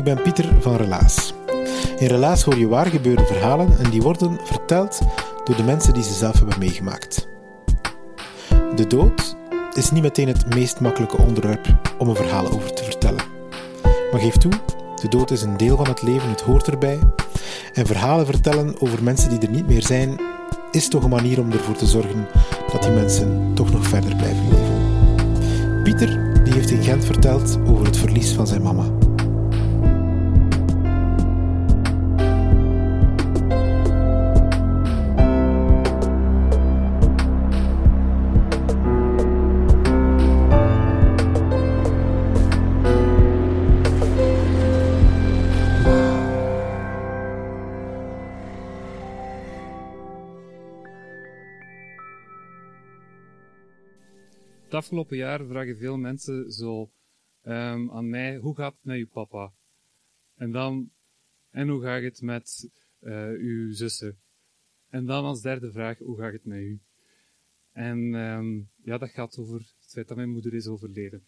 Ik ben Pieter van Relaas. In Relaas hoor je waar gebeurde verhalen en die worden verteld door de mensen die ze zelf hebben meegemaakt. De dood is niet meteen het meest makkelijke onderwerp om een verhaal over te vertellen. Maar geef toe, de dood is een deel van het leven, het hoort erbij. En verhalen vertellen over mensen die er niet meer zijn, is toch een manier om ervoor te zorgen dat die mensen toch nog verder blijven leven. Pieter die heeft in Gent verteld over het verlies van zijn mama. Afgelopen jaar vragen veel mensen zo ehm, aan mij, hoe gaat het met uw papa? En dan, en hoe gaat het met eh, uw zussen? En dan als derde vraag, hoe gaat het met u? En ehm, ja, dat gaat over het feit dat mijn moeder is overleden.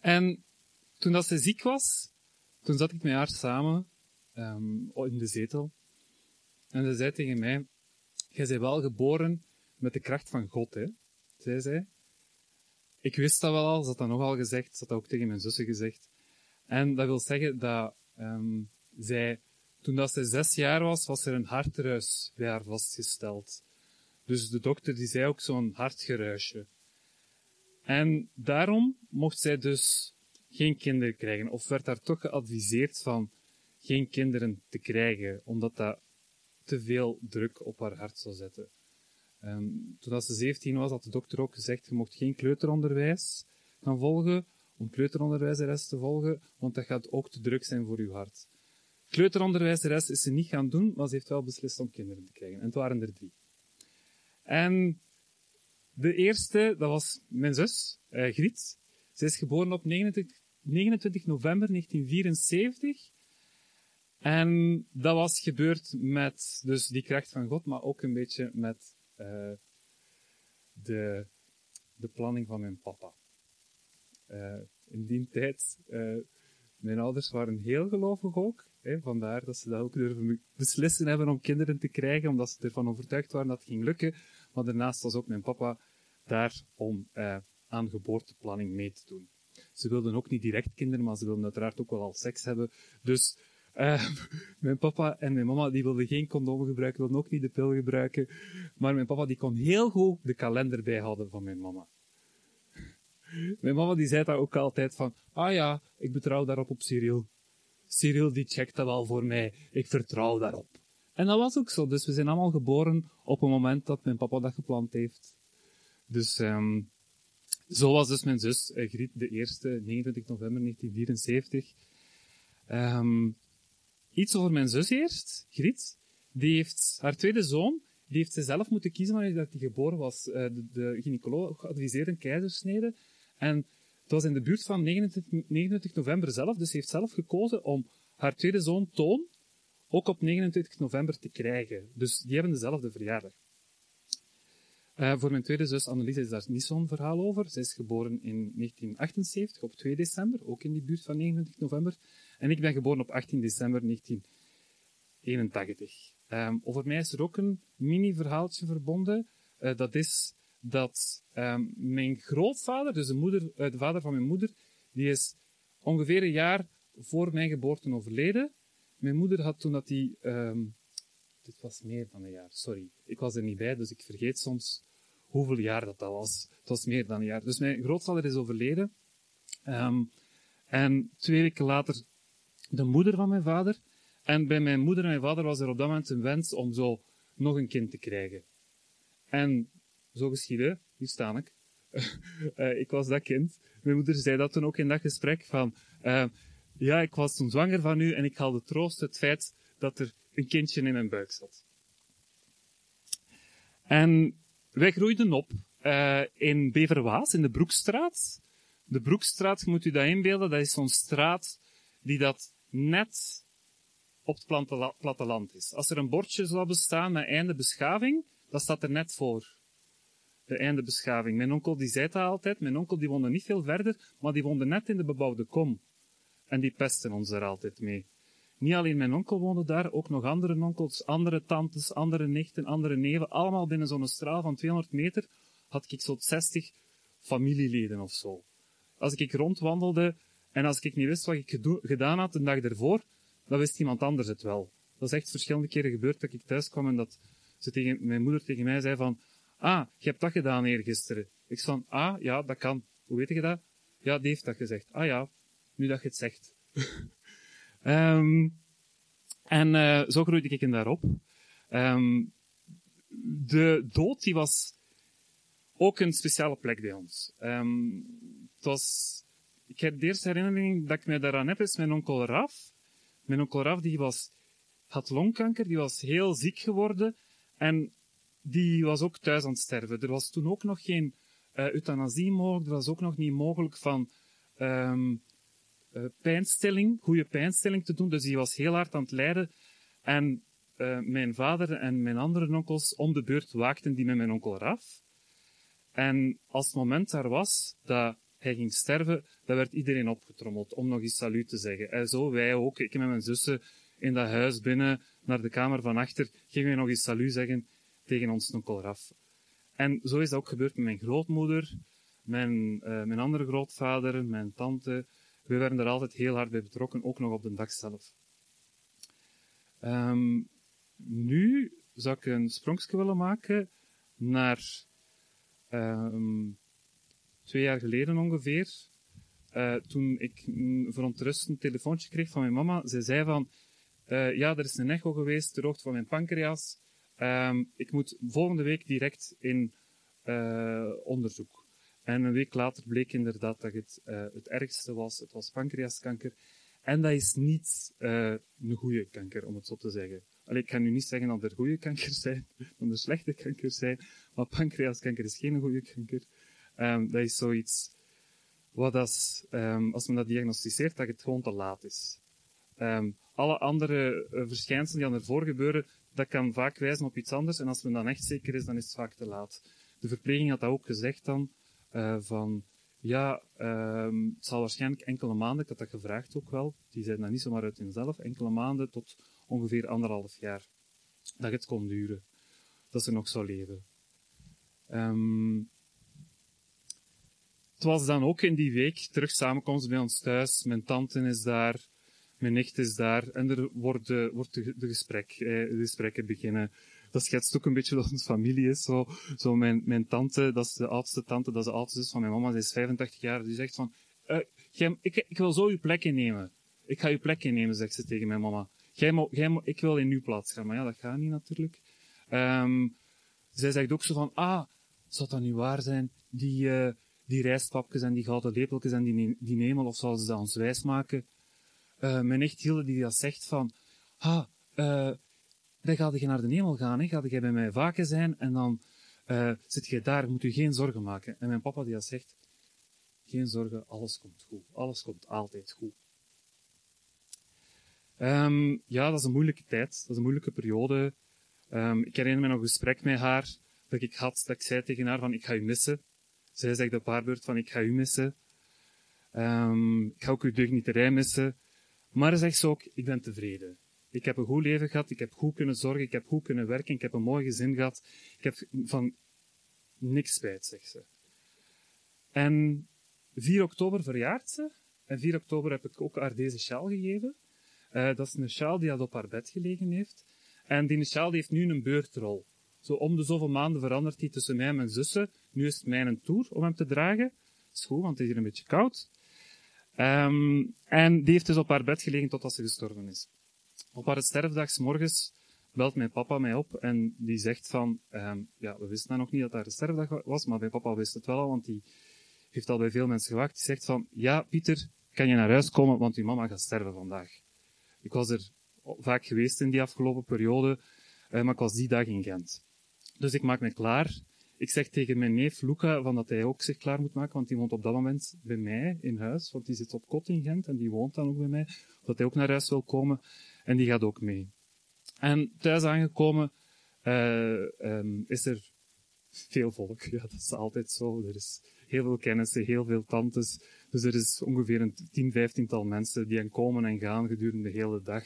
En toen dat ze ziek was, toen zat ik met haar samen ehm, in de zetel. En ze zei tegen mij, jij bent wel geboren met de kracht van God, hè? zei zij. Ik wist dat wel al, ze had dat nogal gezegd, ze had dat ook tegen mijn zussen gezegd. En dat wil zeggen dat ehm, zij, toen dat zij zes jaar was, was er een hartruis bij haar vastgesteld. Dus de dokter die zei ook zo'n hartgeruisje. En daarom mocht zij dus geen kinderen krijgen, of werd daar toch geadviseerd van geen kinderen te krijgen, omdat dat te veel druk op haar hart zou zetten. Ehm, toen ze 17 was, had de dokter ook gezegd, je mocht geen kleuteronderwijs gaan volgen, om kleuteronderwijzeres te volgen, want dat gaat ook te druk zijn voor uw hart. Kleuteronderwijzeres is ze niet gaan doen, maar ze heeft wel beslist om kinderen te krijgen. En het waren er drie. En de eerste, dat was mijn zus, eh, Griet. Zij is geboren op 29, 29 november 1974. En dat was gebeurd met dus die kracht van God, maar ook een beetje met eh, de, de planning van mijn papa. Eh, in die tijd, eh, mijn ouders waren heel gelovig ook. Hè, vandaar dat ze dat ook durven beslissen hebben om kinderen te krijgen, omdat ze ervan overtuigd waren dat het ging lukken. Maar daarnaast was ook mijn papa daar om aan geboorteplanning mee te doen. Ze wilden ook niet direct kinderen, maar ze wilden uiteraard ook wel al seks hebben. Dus eh, mijn papa en mijn mama die wilden geen condoom gebruiken, wilden ook niet de pil gebruiken. Maar mijn papa die kon heel goed de kalender bijhouden van mijn mama. Mijn mama die zei daar ook altijd van, ah ja, ik betrouw daarop op Cyril. Cyril die checkt dat wel voor mij, ik vertrouw daarop. En dat was ook zo, dus we zijn allemaal geboren op een moment dat mijn papa dat gepland heeft. Dus ehm zo was dus mijn zus, eh, Griet, de eerste, 29 november 1974. Ehm iets over mijn zus eerst, Griet. Die heeft haar tweede zoon, die heeft ze zelf moeten kiezen wanneer dat hij geboren was. Eh, de, de gynaecoloog adviseerde een keizersnede. En het was in de buurt van 29, 29 november zelf, dus ze heeft zelf gekozen om haar tweede zoon, Toon, ook op 29 november te krijgen. Dus die hebben dezelfde verjaardag. Eh, voor mijn tweede zus Annelies is daar niet zo'n verhaal over. Zij is geboren in 1978, op 2 december, ook in die buurt van 29 november. En ik ben geboren op 18 december 1981. Ehm, over mij is er ook een mini-verhaaltje verbonden. Eh, dat is dat ehm, mijn grootvader, dus de, moeder, eh, de vader van mijn moeder, die is ongeveer een jaar voor mijn geboorte overleden. Mijn moeder had toen dat die... ehm, dit was meer dan een jaar, sorry. Ik was er niet bij, dus ik vergeet soms hoeveel jaar dat, dat was. Het was meer dan een jaar. Dus mijn grootvader is overleden. En twee weken later de moeder van mijn vader. En bij mijn moeder en mijn vader was er op dat moment een wens om zo nog een kind te krijgen. En zo geschiedde, hier sta ik. Eh, ik was dat kind. Mijn moeder zei dat toen ook in dat gesprek van, eh, ja, ik was toen zwanger van u en ik haalde troost het feit dat er een kindje in mijn buik zat. En wij groeiden op eh, in Beverwaas, in de Broekstraat. De Broekstraat, moet u dat inbeelden, dat is zo'n straat die dat net op het plantela- platteland is. Als er een bordje zou bestaan met einde beschaving, dat staat er net voor. De einde beschaving. Mijn onkel die zei dat altijd. Mijn onkel die woonde niet veel verder, maar die woonde net in de bebouwde kom. En die pesten ons er altijd mee. Niet alleen mijn onkel woonde daar, ook nog andere onkels, andere tantes, andere nichten, andere neven. Allemaal binnen zo'n straal van 200 meter had ik zo'n 60 familieleden of zo. Als ik rondwandelde en als ik niet wist wat ik gedaan had de dag ervoor, dan wist iemand anders het wel. Dat is echt verschillende keren gebeurd dat ik thuis kwam en dat ze tegen, mijn moeder tegen mij zei van, ah, je hebt dat gedaan eergisteren. Ik zei van, ah, ja, dat kan. Hoe weet je dat? Ja, die heeft dat gezegd. Ah ja, nu dat je het zegt. Ehm, en eh, zo groeide ik in daarop. Ehm, de dood die was ook een speciale plek bij ons. Ehm, het was, ik heb de eerste herinnering dat ik mij daaraan heb, is mijn onkel Raf. Mijn onkel Raf die was, had longkanker, die was heel ziek geworden en die was ook thuis aan het sterven. Er was toen ook nog geen eh, euthanasie mogelijk, er was ook nog niet mogelijk van eh, pijnstilling, goede pijnstilling te doen, dus die was heel hard aan het lijden. En eh, mijn vader en mijn andere onkels om de beurt waakten die met mijn onkel Raf. En als het moment daar was dat hij ging sterven, dan werd iedereen opgetrommeld om nog eens salut te zeggen. En zo wij ook, ik met mijn zussen in dat huis binnen naar de kamer van achter, gingen we nog eens salut zeggen tegen ons onkel Raf. En zo is dat ook gebeurd met mijn grootmoeder, mijn, eh, mijn andere grootvader, mijn tante. We werden er altijd heel hard bij betrokken, ook nog op de dag zelf. Ehm, nu zou ik een sprongje willen maken naar ehm, twee jaar geleden ongeveer. Eh, toen ik een verontrustend telefoontje kreeg van mijn mama. Zij zei van, eh, ja, er is een echo geweest ter hoogte van mijn pancreas. Ehm, ik moet volgende week direct in eh, onderzoek. En een week later bleek inderdaad dat het het ergste was. Het was pancreaskanker. En dat is niet een goede kanker, om het zo te zeggen. Allee, ik ga nu niet zeggen dat er goede kankers zijn, dat er slechte kankers zijn, maar pancreaskanker is geen goede kanker. Ehm, dat is zoiets wat als, ehm, als men dat diagnosticeert, dat het gewoon te laat is. Ehm, alle andere eh, verschijnselen die aan ervoor gebeuren, dat kan vaak wijzen op iets anders. En als men dan echt zeker is, dan is het vaak te laat. De verpleging had dat ook gezegd dan, eh, van, ja, het zal waarschijnlijk enkele maanden, ik had dat gevraagd ook wel, die zeiden dat niet zomaar uit hunzelf, enkele maanden tot ongeveer anderhalf jaar, dat het kon duren. Dat ze nog zou leven. Ehm, was dan ook in die week terug samenkomst bij ons thuis. Mijn tante is daar, mijn nicht is daar. En er wordt, de, wordt gesprek, eh, de gesprekken beginnen. Dat schetst ook een beetje wat onze familie is. Zo, zo mijn, mijn tante, dat is de oudste tante, dat is de oudste zus van mijn mama, die is 85 jaar. Die zegt van, jij, ik, ik wil zo uw plek innemen. Ik ga uw plek innemen, zegt ze tegen mijn mama. Jij mo, jij mo, ik wil in uw plaats gaan. Maar ja, dat gaat niet natuurlijk. Um, zij zegt ook zo van, ah, zou dat nu waar zijn? Die, uh, die rijstpapjes en die gouden lepeltjes en die, die nemel, of zouden ze dat ons wijs maken? Uh, mijn nicht Hilde die dat zegt van, ah, uh, dan ga je naar de hemel gaan, hè? ga jij bij mij vaken zijn en dan uh, zit je daar, moet u geen zorgen maken. En mijn papa die dat zegt, geen zorgen, alles komt goed. Alles komt altijd goed. Um, ja, dat is een moeilijke tijd. Dat is een moeilijke periode. Um, ik herinner me nog een gesprek met haar dat ik had, dat ik zei tegen haar van, ik ga u missen. Zij zegt op haar beurt van, ik ga u missen. Um, ik ga ook uw deugnieterij missen. Maar zegt ze ook, ik ben tevreden. Ik heb een goed leven gehad, ik heb goed kunnen zorgen, ik heb goed kunnen werken, ik heb een mooi gezin gehad. Ik heb van niks spijt, zegt ze. En 4 oktober verjaart ze. en 4 oktober heb ik ook haar deze sjaal gegeven. Eh, dat is een sjaal die had op haar bed gelegen heeft. En die sjaal heeft nu een beurtrol. Zo om de zoveel maanden verandert hij tussen mij en mijn zussen. Nu is het mijn tour om hem te dragen. Is goed, want het is hier een beetje koud. Ehm, en die heeft dus op haar bed gelegen totdat ze gestorven is. Op haar sterfdag 's morgens belt mijn papa mij op en die zegt van, ehm, ja, we wisten nog niet dat haar sterfdag wa- was, maar mijn papa wist het wel al, want die heeft al bij veel mensen gewacht. Die zegt van, ja, Pieter, kan je naar huis komen, want uw mama gaat sterven vandaag. Ik was er vaak geweest in die afgelopen periode, eh, maar ik was die dag in Gent. Dus ik maak me klaar. Ik zeg tegen mijn neef Luca van dat hij ook zich klaar moet maken, want die woont op dat moment bij mij in huis, want die zit op kot in Gent en die woont dan ook bij mij, dat hij ook naar huis wil komen en die gaat ook mee. En thuis aangekomen eh, ehm, is er veel volk. Ja, dat is altijd zo. Er is heel veel kennissen, heel veel tantes. Dus er is ongeveer een 10, 15 mensen die aan komen en gaan gedurende de hele dag.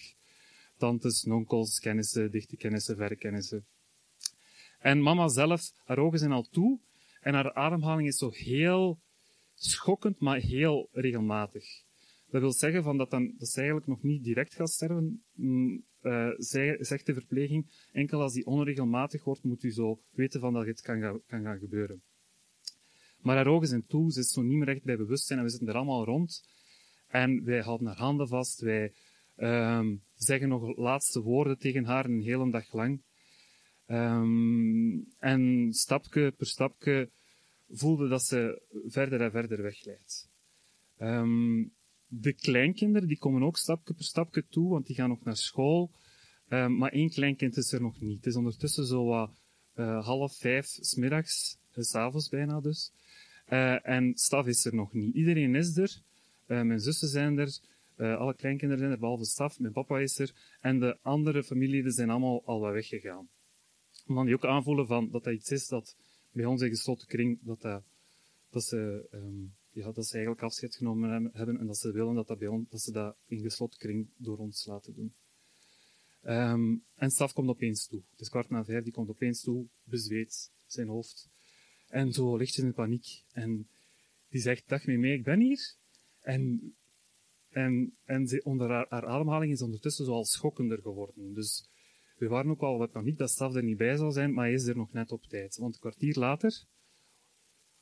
Tantes, nonkels, kennissen, dichte kennissen, verre kennissen. En mama zelf, haar ogen zijn al toe en haar ademhaling is zo heel schokkend, maar heel regelmatig. Dat wil zeggen van dat, dan, dat ze eigenlijk nog niet direct gaat sterven, mm, eh, zegt de verpleging. Enkel als die onregelmatig wordt, moet u zo weten van dat het kan, gaan- kan gaan gebeuren. Maar haar ogen zijn toe, ze is zo niet meer echt bij bewustzijn en we zitten er allemaal rond. En wij houden haar handen vast, wij ehm, zeggen nog laatste woorden tegen haar een hele dag lang. Ehm, en stapje per stapje voelde dat ze verder en verder wegleidt. Ehm, de kleinkinderen die komen ook stapje per stapje toe, want die gaan nog naar school. Ehm, maar één kleinkind is er nog niet. Het is ondertussen zo wat eh, half vijf smiddags, uh, s'avonds bijna dus. Eh, en Staf is er nog niet. Iedereen is er. Eh, mijn zussen zijn er. Eh, alle kleinkinderen zijn er, behalve Staf. Mijn papa is er. En de andere familieleden zijn allemaal al wat weggegaan. Omdat die ook aanvoelen van, dat dat iets is dat bij ons in gesloten kring, dat, dat, dat, ze, ehm, ja, dat ze eigenlijk afscheid genomen hebben- en dat ze willen dat, dat, bij ons, dat ze dat in gesloten kring door ons laten doen. Ehm, en Staf komt opeens toe. Het is kwart na vijf, die komt opeens toe, bezweet zijn hoofd. En zo lichtjes in paniek. En die zegt, dag mee, ik ben hier. En, en, en ze, onder haar, haar ademhaling is ondertussen zo al schokkender geworden. Dus we waren ook al wat paniek dat Staf er niet bij zou zijn, maar hij is er nog net op tijd. Want een kwartier later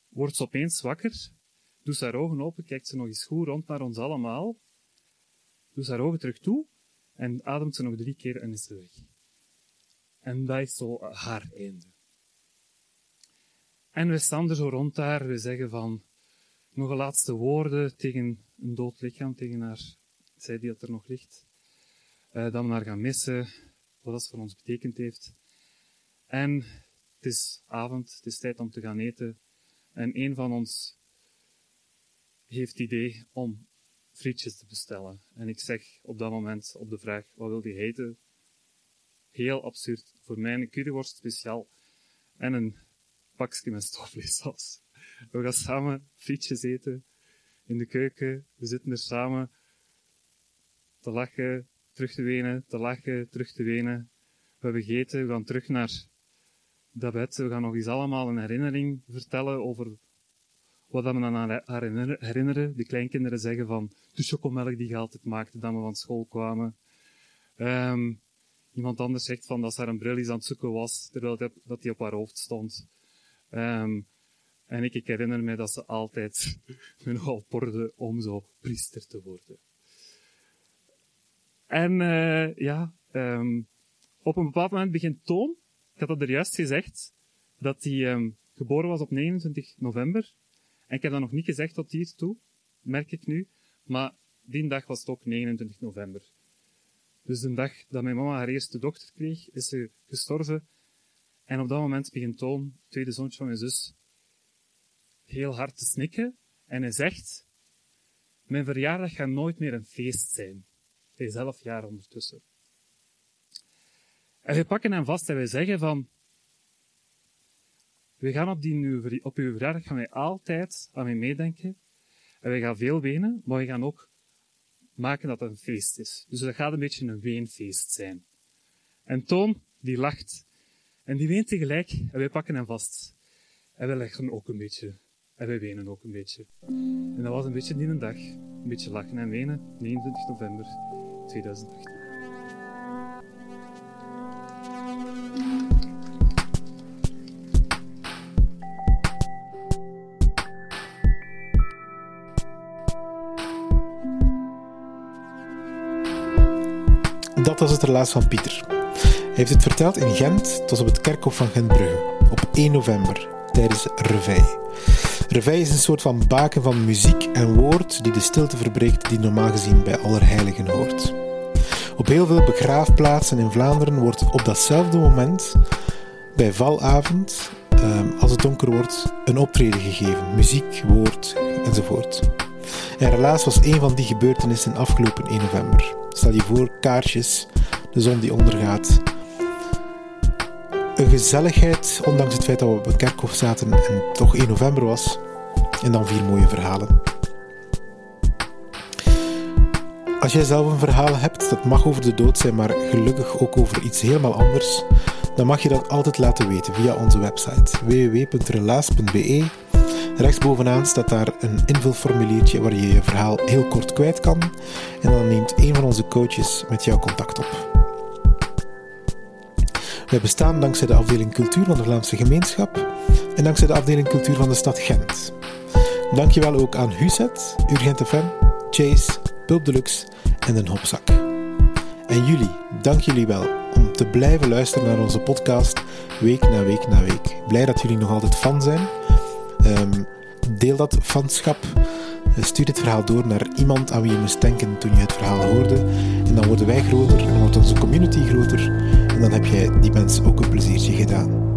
wordt ze opeens wakker, doet ze haar ogen open, kijkt ze nog eens goed rond naar ons allemaal, doet haar ogen terug toe en ademt ze nog drie keer en is ze weg. En dat is zo haar einde. En we staan er zo rond daar, we zeggen van nog een laatste woorden tegen een dood lichaam, tegen haar, zij die dat er nog ligt. Eh, dat we haar gaan missen, wat dat voor ons betekend heeft. En het is avond, het is tijd om te gaan eten. En een van ons heeft het idee om frietjes te bestellen. En ik zeg op dat moment op de vraag, wat wil die eten? Heel absurd. Voor mij een curryworst speciaal en een pakje met stoofvleessaus. We gaan samen frietjes eten in de keuken. We zitten er samen te lachen, terug te wenen, te lachen, terug te wenen. We hebben gegeten, we gaan terug naar dat bed. We gaan nog eens allemaal een herinnering vertellen over wat we aan haar herinner- herinneren. De kleinkinderen zeggen van de chocomelk die je altijd maakte dat we van school kwamen. Ehm, iemand anders zegt van dat ze haar een bril eens aan het zoeken was, terwijl dat- dat die op haar hoofd stond. Ehm, en ik, ik herinner me dat ze altijd me nogal porde om zo priester te worden. En eh, ja, ehm, op een bepaald moment begint Toon, ik had dat er juist gezegd, dat hij ehm, geboren was op 29 november. En ik heb dat nog niet gezegd tot hiertoe, merk ik nu. Maar die dag was het ook 29 november. Dus de dag dat mijn mama haar eerste dochter kreeg, is ze gestorven. En op dat moment begint Toon, tweede zoontje van mijn zus, heel hard te snikken. En hij zegt, mijn verjaardag gaat nooit meer een feest zijn. Hij jaar ondertussen. En we pakken hem vast en wij zeggen van, we gaan op, die, op uw verjaardag gaan wij altijd aan mij meedenken. En wij gaan veel wenen, maar we gaan ook maken dat het een feest is. Dus dat gaat een beetje een weenfeest zijn. En Toon, die lacht. En die weent tegelijk en wij pakken hem vast. En wij leggen ook een beetje. En wij wenen ook een beetje. En dat was een beetje die een dag. Een beetje lachen en wenen, 29 november 2018. Dat was het relaas van Pieter. Hij heeft het verteld in Gent, tot op het kerkhof van Gentbrugge, op 1 november, tijdens Reveille. Reveille is een soort van baken van muziek en woord die de stilte verbreekt die normaal gezien bij Allerheiligen hoort. Op heel veel begraafplaatsen in Vlaanderen wordt op datzelfde moment, bij valavond, ehm, als het donker wordt, een optreden gegeven. Muziek, woord enzovoort. En helaas was een van die gebeurtenissen afgelopen 1 november. Stel je voor, kaarsjes, de zon die ondergaat. Een gezelligheid, ondanks het feit dat we op het kerkhof zaten en toch 1 november was. En dan vier mooie verhalen. Als jij zelf een verhaal hebt, dat mag over de dood zijn, maar gelukkig ook over iets helemaal anders, dan mag je dat altijd laten weten via onze website www.relaas.be. Rechtsbovenaan staat daar een invulformuliertje waar je je verhaal heel kort kwijt kan en dan neemt een van onze coaches met jou contact op. Wij bestaan dankzij de afdeling cultuur van de Vlaamse gemeenschap en dankzij de afdeling cultuur van de stad Gent. Dankjewel ook aan Huset, Urgent FM, Chase, Pulp Deluxe en Den Hopzak. En jullie, dank jullie wel om te blijven luisteren naar onze podcast week na week na week. Blij dat jullie nog altijd fan zijn. Ehm, deel dat fanschap. Stuur dit verhaal door naar iemand aan wie je moest denken toen je het verhaal hoorde. En dan worden wij groter en wordt onze community groter. Dan heb jij die mensen ook een pleziertje gedaan.